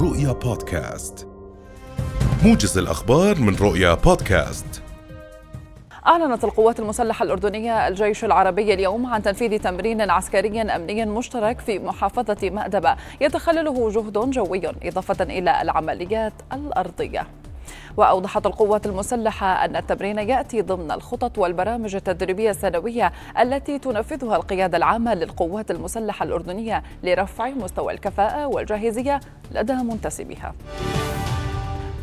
رؤيا بودكاست. موجز الأخبار من رؤيا بودكاست. أعلنت القوات المسلحة الأردنية الجيش العربي اليوم عن تنفيذ تمرين عسكري أمني مشترك في محافظة مأدبة. يتخلله جهد جوي إضافة إلى العمليات الأرضية. وأوضحت القوات المسلحة أن التمرين يأتي ضمن الخطط والبرامج التدريبية السنوية التي تنفذها القيادة العامة للقوات المسلحة الأردنية لرفع مستوى الكفاءة والجاهزية لدى منتسبيها.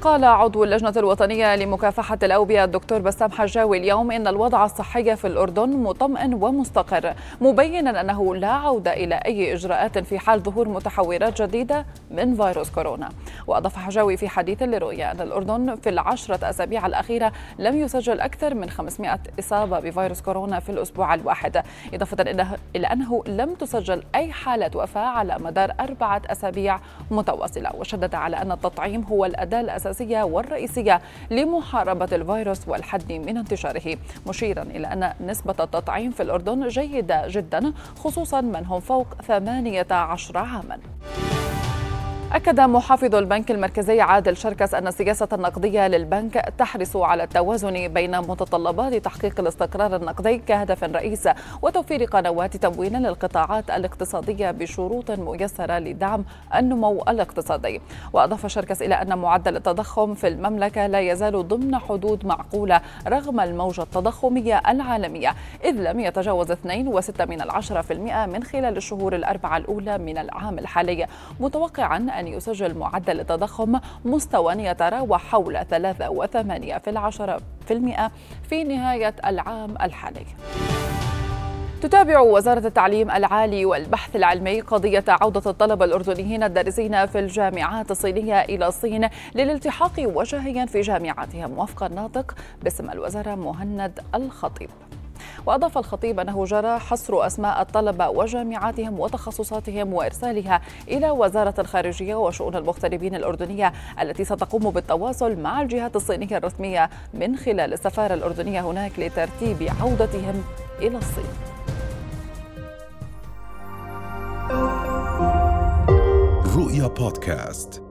قال عضو اللجنة الوطنية لمكافحة الأوبئة الدكتور بسام حجاوي اليوم إن الوضع الصحي في الأردن مطمئن ومستقر مبينا أنه لا عودة إلى أي إجراءات في حال ظهور متحورات جديدة من فيروس كورونا وأضاف حجاوي في حديث لرؤيا أن الأردن في العشرة أسابيع الأخيرة لم يسجل أكثر من 500 إصابة بفيروس كورونا في الأسبوع الواحد. إضافة إلى أنه لم تسجل أي حالة وفاة على مدار أربعة أسابيع متواصلة. وشدد على أن التطعيم هو الأداة الأساسية والرئيسية لمحاربة الفيروس والحد من انتشاره. مشيرا إلى أن نسبة التطعيم في الأردن جيدة جدا خصوصا من هم فوق 18 عاما. أكد محافظ البنك المركزي عادل شركس أن السياسة النقدية للبنك تحرص على التوازن بين متطلبات تحقيق الاستقرار النقدي كهدف رئيس وتوفير قنوات تمويل للقطاعات الاقتصادية بشروط ميسرة لدعم النمو الاقتصادي. وأضاف شركس إلى أن معدل التضخم في المملكة لا يزال ضمن حدود معقولة رغم الموجة التضخمية العالمية إذ لم يتجاوز 2.6 من خلال الشهور الأربعة الأولى من العام الحالي متوقعا أن أن يسجل معدل التضخم مستوى يتراوح حول 3.8 في نهاية العام الحالي. تتابع وزارة التعليم العالي والبحث العلمي قضية عودة الطلبة الأردنيين الدارسين في الجامعات الصينية إلى الصين للالتحاق وجهيا في جامعاتهم. وفق الناطق باسم الوزارة مهند الخطيب. وأضاف الخطيب أنه جرى حصر أسماء الطلبة وجامعاتهم وتخصصاتهم وإرسالها إلى وزارة الخارجية وشؤون المغتربين الأردنية التي ستقوم بالتواصل مع الجهات الصينية الرسمية من خلال السفارة الأردنية هناك لترتيب عودتهم إلى الصين. رؤيا بودكاست.